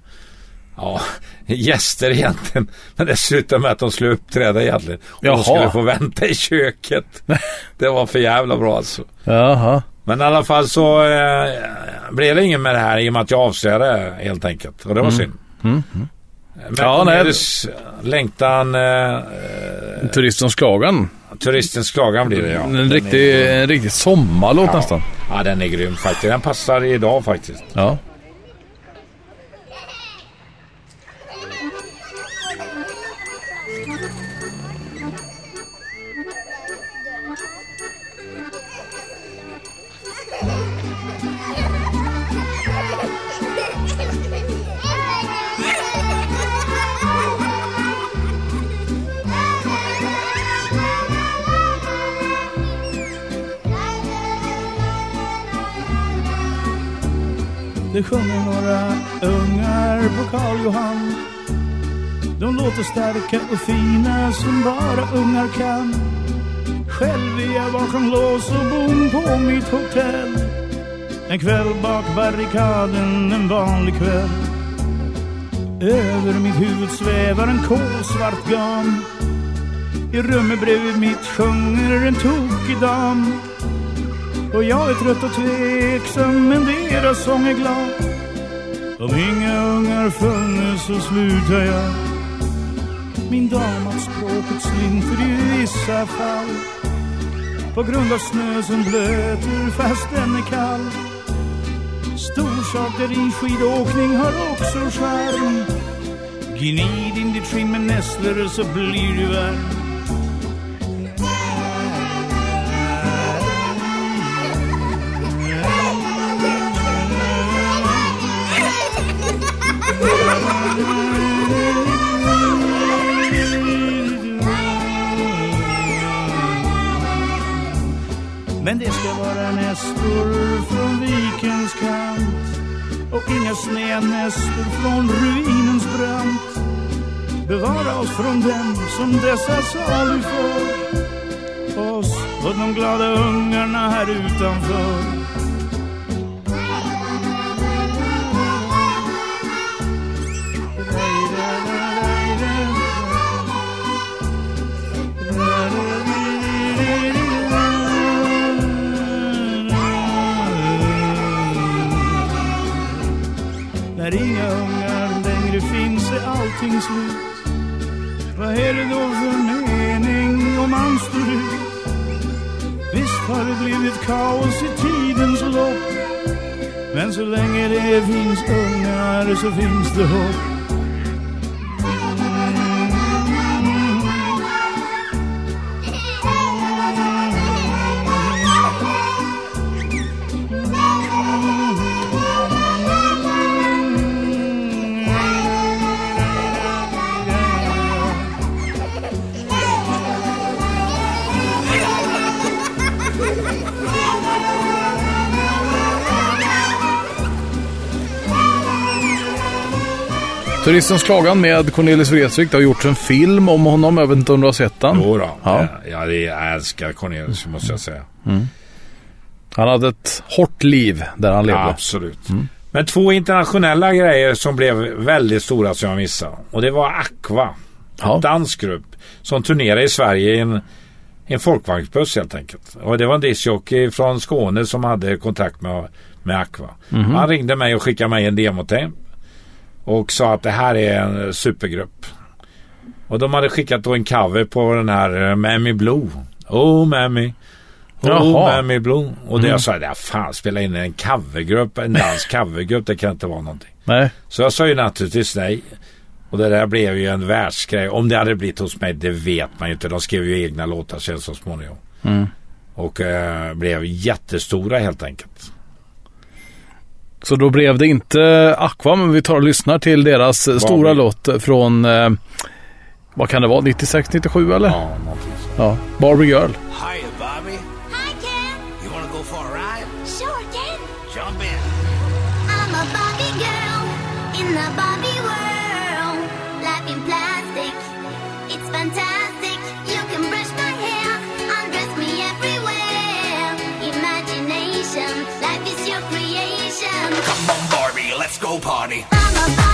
Ja, gäster egentligen. Men det slutade med att de skulle uppträda egentligen. Och Jaha. de skulle få vänta i köket. Det var för jävla bra alltså. Jaha. Men i alla fall så eh, blev det ingen med det här i och med att jag avslöjade helt enkelt. Och det var synd. Mm. Men Ja, nej. Längtan, eh, Turistens klagan. turistens klagan blir det ja. En riktig, är- en riktig sommarlåt Ja. nästan. Ja, den är grym faktiskt. Den passar idag faktiskt. Ja. Det sjunger några ungar på Karl Johan. De låter starka och fina som bara ungar kan. Själv är jag bakom lås och bom på mitt hotell. En kväll bak barrikaden, en vanlig kväll. Över mitt huvud svävar en kolsvart gam. I rummet bredvid mitt sjunger en tokig dam. Och jag är trött och tveksam men deras sång är glad. Om inga ungar funnes så slutar jag. Min dam att språket slinter i vissa fall. På grund av snö som blöter fast den är kall. Storsaker i skidåkning har också charm. Gnid in ditt skinn med nässlor så blir du varm. Men det ska vara nästor från vikens kant och inga snednästor från ruinens brant. Bevara oss från dem som dessa saluför oss och de glada ungarna här utanför. När inga ungar längre finns är allting slut. Vad är det då för mening om man står ut? Visst har det blivit kaos i tidens lopp. Men så länge det finns ungar så finns det hopp. Turistens klagan med Cornelis Vreeswijk. Det har gjorts en film om honom. Jag vet inte om du har sett den? Jo då. Ja. Ja, det, jag älskar Cornelius måste jag säga. Han hade ett hårt liv där han levde. Ja, absolut. Men två internationella grejer som blev väldigt stora som jag missade. Och det var Aqua. Ja. En dansk grupp som turnerade i Sverige i en, en folkvagnsbuss helt enkelt. Och det var en discjockey från Skåne som hade kontakt med, med Aqua. Han ringde mig och skickade mig en demotape. Och sa att det här är en supergrupp. Och de hade skickat då en cover på den här eh, Mammy Blue. Oh Mammy. Oh Jaha. Mammy Blue. Och det jag sa, ja fan spela in en covergrupp, en dansk covergrupp, det kan inte vara någonting. Nej. Så jag sa ju naturligtvis nej. Och det där blev ju en världsgrej. Om det hade blivit hos mig, det vet man ju inte. De skrev ju egna låtar sen så småningom. Och eh, blev jättestora helt enkelt. Så då blev det inte Aqua, men vi tar och lyssnar till deras eh, stora vi- låt från, eh, vad kan det vara, 96, 97 eller? Ja, någonting. Ja. Barbie Girl. Hi, Barbie, let's go party.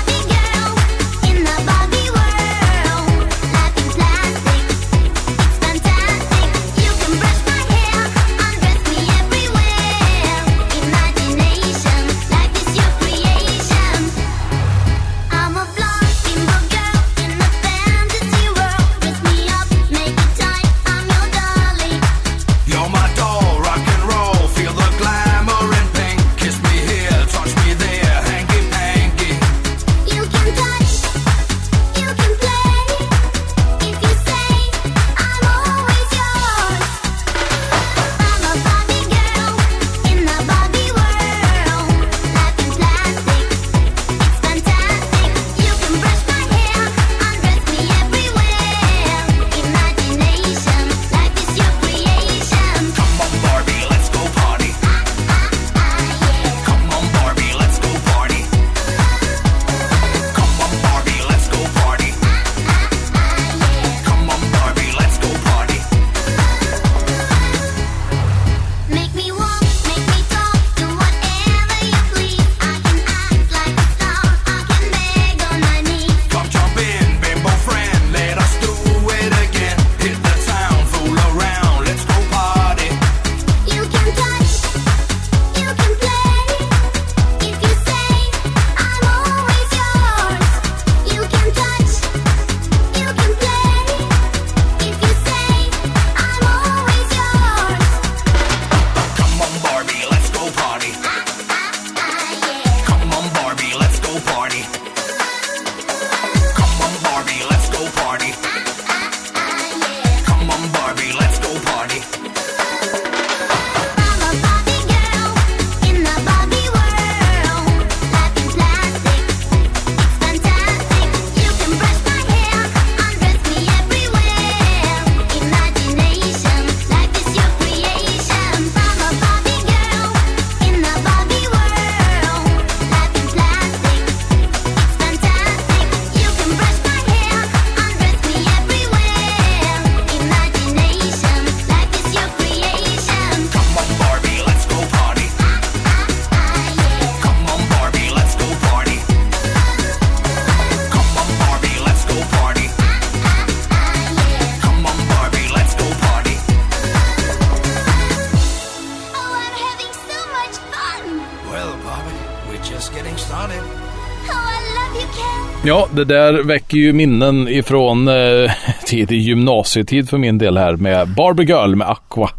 Ja, det där väcker ju minnen ifrån eh, tidig gymnasietid för min del här med Barbie Girl med Aqua.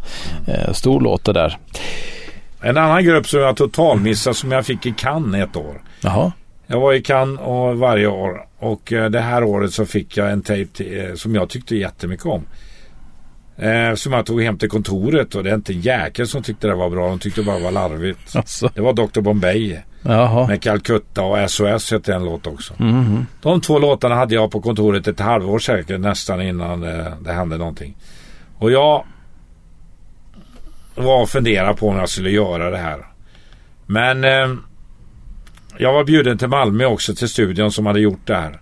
Eh, stor låt det där. En annan grupp som jag totalmissade som jag fick i Cannes ett år. Jaha. Jag var i Cannes och varje år och eh, det här året så fick jag en till, eh, som jag tyckte jättemycket om. Eh, som jag tog hem till kontoret och det är inte en jäkel som tyckte det var bra. De tyckte det bara var larvigt. Alltså. Det var Dr Bombay Jaha. med Calcutta och SOS hette en låt också. Mhm. De två låtarna hade jag på kontoret ett halvår säkert nästan innan eh, det hände någonting. Och jag var och funderade på om jag skulle göra det här. Men eh, jag var bjuden till Malmö också till studion som hade gjort det här.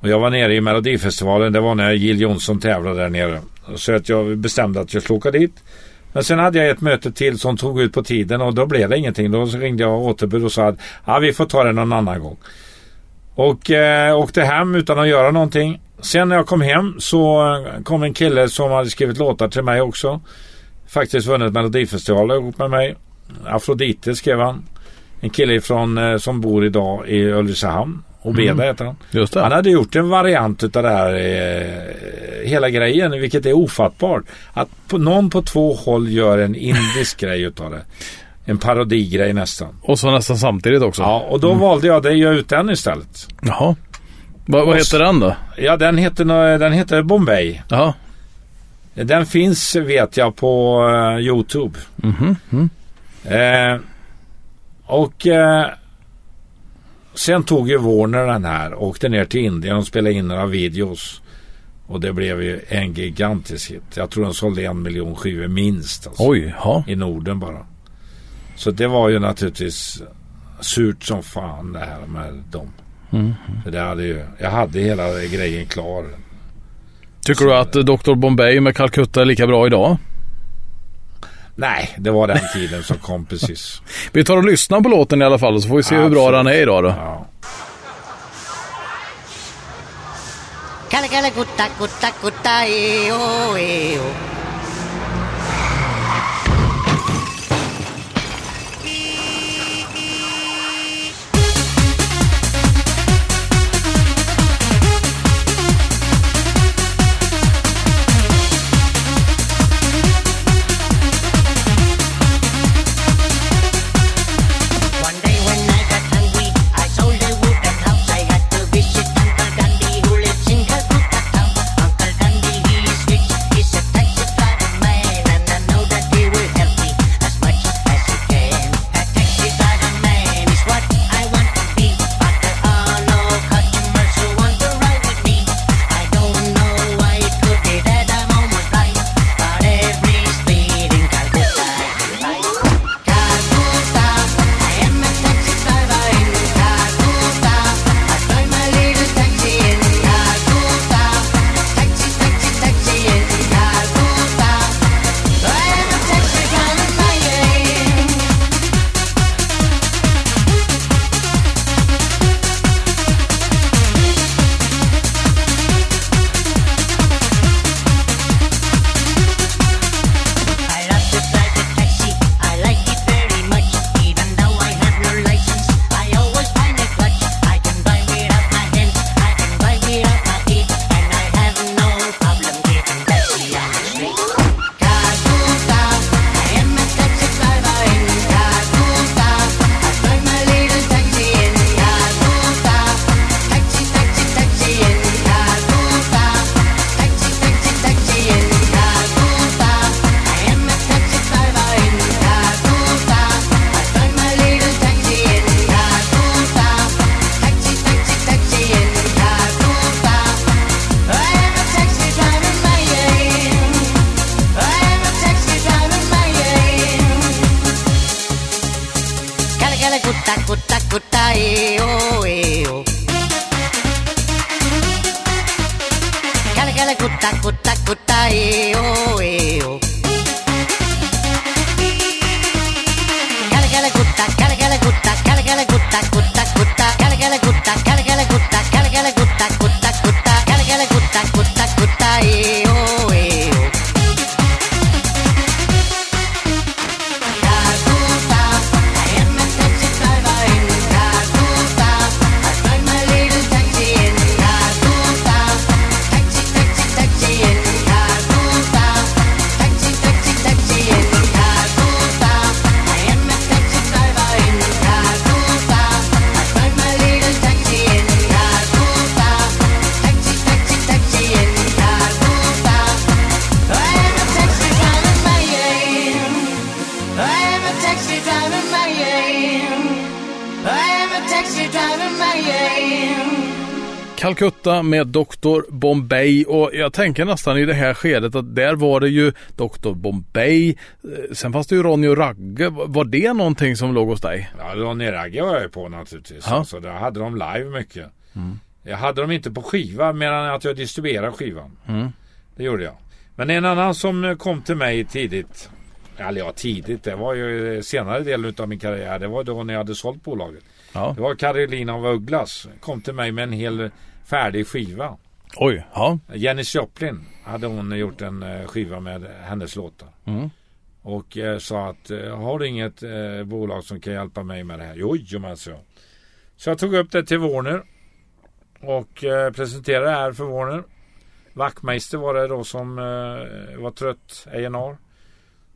Och jag var nere i Melodifestivalen. Det var när Jill Johnson tävlade där nere. Så att jag bestämde att jag skulle åka dit. Men sen hade jag ett möte till som tog ut på tiden och då blev det ingenting. Då ringde jag återbud och sa att ja, vi får ta det någon annan gång. Och eh, åkte hem utan att göra någonting. Sen när jag kom hem så kom en kille som hade skrivit låtar till mig också. Faktiskt vunnit Melodifestivalen ihop med mig. Afrodite skrev han. En kille från, eh, som bor idag i Ulricehamn. Obeda Mm. heter han. Just det. Han hade gjort en variant utav det här eh, hela grejen, vilket är ofattbart. Att på, någon på två håll gör en indisk grej utav det. En parodigrej nästan. Och så nästan samtidigt också. Ja, och då valde jag det, göra ut den istället. Jaha. Vad, vad heter den då? Ja, den heter, den heter Bombay. Jaha. Den finns, vet jag, på eh, Youtube. Mm. Eh, och eh, sen tog ju Warner den här och åkte ner till Indien och spelade in några videos. Och det blev ju en gigantisk hit. Jag tror de sålde en miljon skivor minst. Alltså, Oj, ja. I Norden bara. Så det var ju naturligtvis surt som fan det här med dem. Mm. För det hade ju, jag hade hela grejen klar. Tycker du att Dr Bombay med Calcutta är lika bra idag? Nej, det var den tiden som kom precis. Vi tar och lyssnar på låten i alla fall så får vi se hur bra Absolut. den är idag då. Ja. Kale kale kutta kutta kutta eo eo. One taco taco. Calcutta med Dr. Bombay och jag tänker nästan i det här skedet att där var det ju Dr. Bombay. eh, Sen fanns det ju Ronny och Ragge. Var det någonting som låg hos dig? Ja, Ronny Ragge var jag ju på naturligtvis. Ja. Alltså, där hade de live mycket. Mm. Jag hade dem inte på skiva medan att jag distribuerade skivan. Mm. Det gjorde jag. Men en annan som kom till mig tidigt. Eller ja, tidigt. Det var ju senare delen av min karriär. Det var då när jag hade sålt bolaget. Ja. Det var Carolina av Ugglas. Kom till mig med en hel färdig skiva. Oj, ja. Janis Joplin hade hon gjort en eh, skiva med hennes låtar. Mm. Och eh, sa att eh, har du inget eh, bolag som kan hjälpa mig med det här? Jo, jo men så. Så jag tog upp det till Warner. Och eh, presenterade det här för Warner. Wachtmeister var det då som var trött A&R.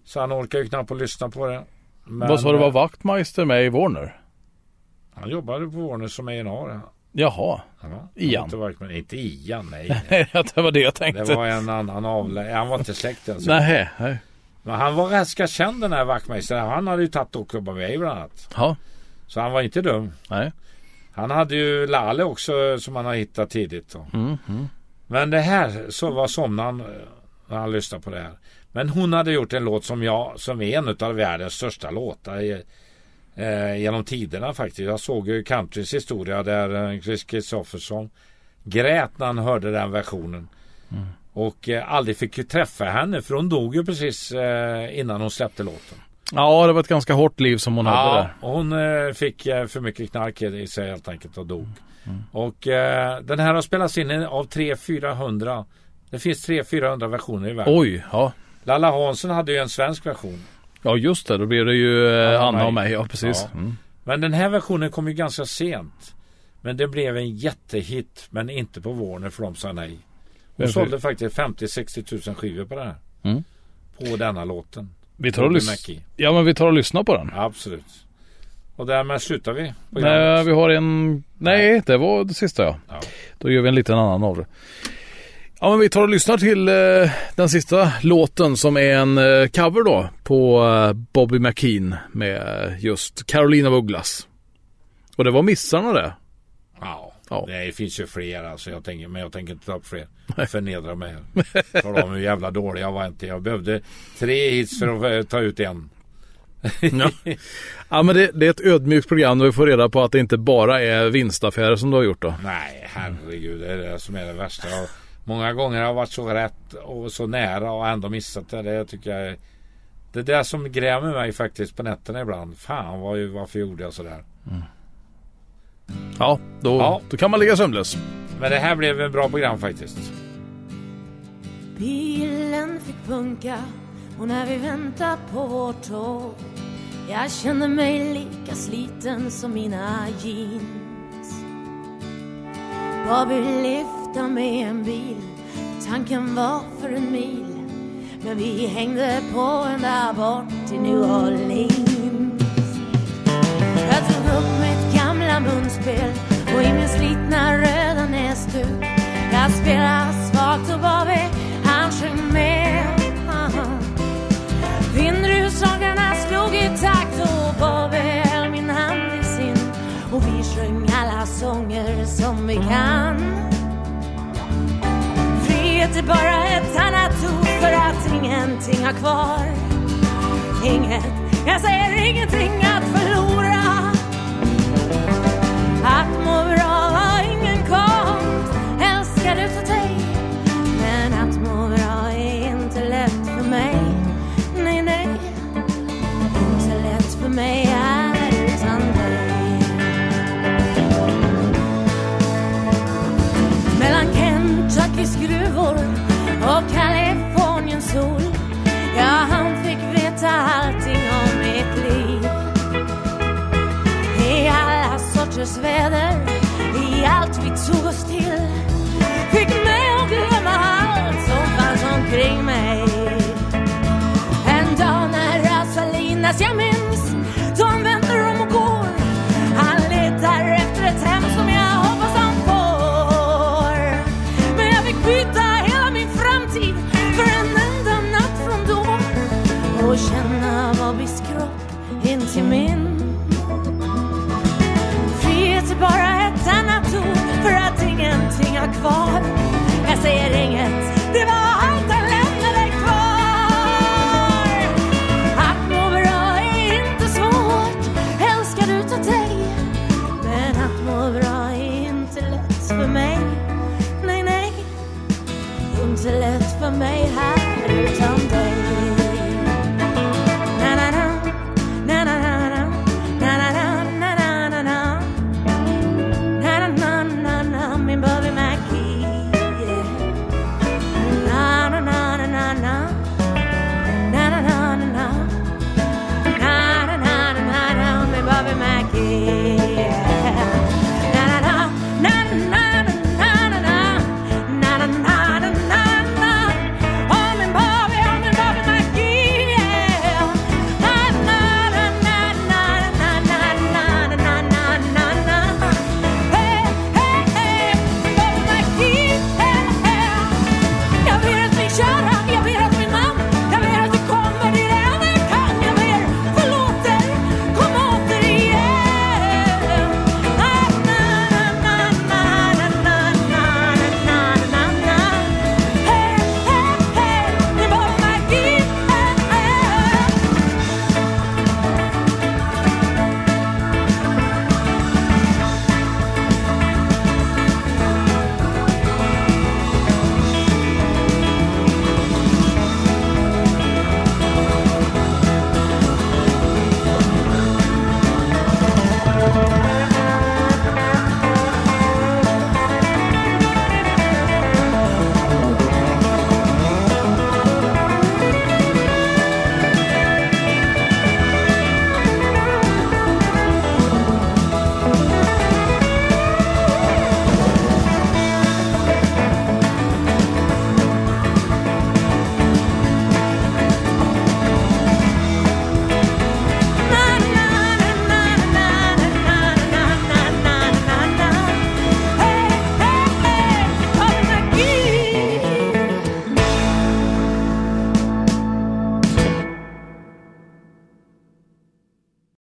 Så han orkade ju knappt att lyssna på det. Men, Vad sa du var vaktmeister med i Warner? Han jobbade på Warner som A&R. Jaha. Ja, Ian? Inte, Wachtmeister- inte Ian, nej. det var det jag tänkte. Det var en annan avlä... Han var inte släkt alltså. Nej, nej. Men han var ganska känd den här Wachtmeister. Han hade ju tagit och klubbat med bland annat. Ja. Så han var inte dum. Nej. Han hade ju Lale också som han har hittat tidigt. Mm, mm. Men det här så var somnaren eh, när han lyssnade på det här. Men hon hade gjort en låt som jag som är en av världens största låtar eh, genom tiderna faktiskt. Jag såg ju countrys historia där eh, Chris Kristoffersson grät när han hörde den versionen. Mm. Och eh, aldrig fick ju träffa henne för hon dog ju precis eh, innan hon släppte låten. Ja, det var ett ganska hårt liv som hon hade Ja, där. och hon eh, fick eh, för mycket knark i sig helt enkelt och dog. Och eh, den här har spelats in av 300-400. Det finns 300-400 versioner i världen. Oj, ja. Lalla Hansson hade ju en svensk version. Ja, just det. Då blir det ju eh, Anna Anna och mig. Ja, precis. Ja. Mm. Men den här versionen kom ju ganska sent. Men det blev en jättehit. Men inte på Warner för de sa nej. Hon Varför? sålde faktiskt 50-60 tusen skivor på det här. Mm. På denna låten. Vi tar och lys-. Ja, men vi tar och lyssnar på den. Absolut. Och därmed slutar vi. Nej, vi har en... Nej, det var det sista ja. Ja. Då gör vi en liten annan av det. Ja, men vi tar och lyssnar till eh, den sista låten som är en eh, cover då på eh, Bobby McKean med just Carolina af Ugglas. Och det var missarna det. Ja, Ja. det finns ju fler alltså. Jag tänker, men jag tänker inte ta upp fler. Förnedra mig. Tala om hur jävla dålig jag var inte. Jag behövde tre hits för att eh, ta ut en. Ja, ja men det, det är ett ödmjukt program där vi får reda på att det inte bara är vinstaffärer som du har gjort då. Nej, herregud. Det är det som är det värsta. Många gånger har jag varit så rätt och så nära och ändå missat det. Det tycker jag är... Det är det som grämer mig faktiskt på nätterna ibland. Fan, vad, varför gjorde jag sådär? Ja, då, Ja. då kan man ligga sömnlös. Men det här blev ett bra program faktiskt. Bilen fick punka och när vi väntar på vårt tåg Jag kände mig lika sliten som mina jeans Bobby lyfta med en bil. Tanken var för en mil Men vi hängde på ända bort till New Orleans. Jag tog upp mitt gamla munspel och i min slitna röda näsduk. Jag spelade svagt och Bobby han sjöng med Vindruslagarna slog i takt och Bobby höll min hand i sin. Och vi sjöng alla sånger som vi kan bara ett annat ord för att ingenting har kvar. Inget, jag säger ingenting att förlora. Att må bra har ingen konst Älskar utav dig. Men att må bra är inte lätt för mig. Nej, nej. Inte lätt för mig. just where the het van mij haar someday.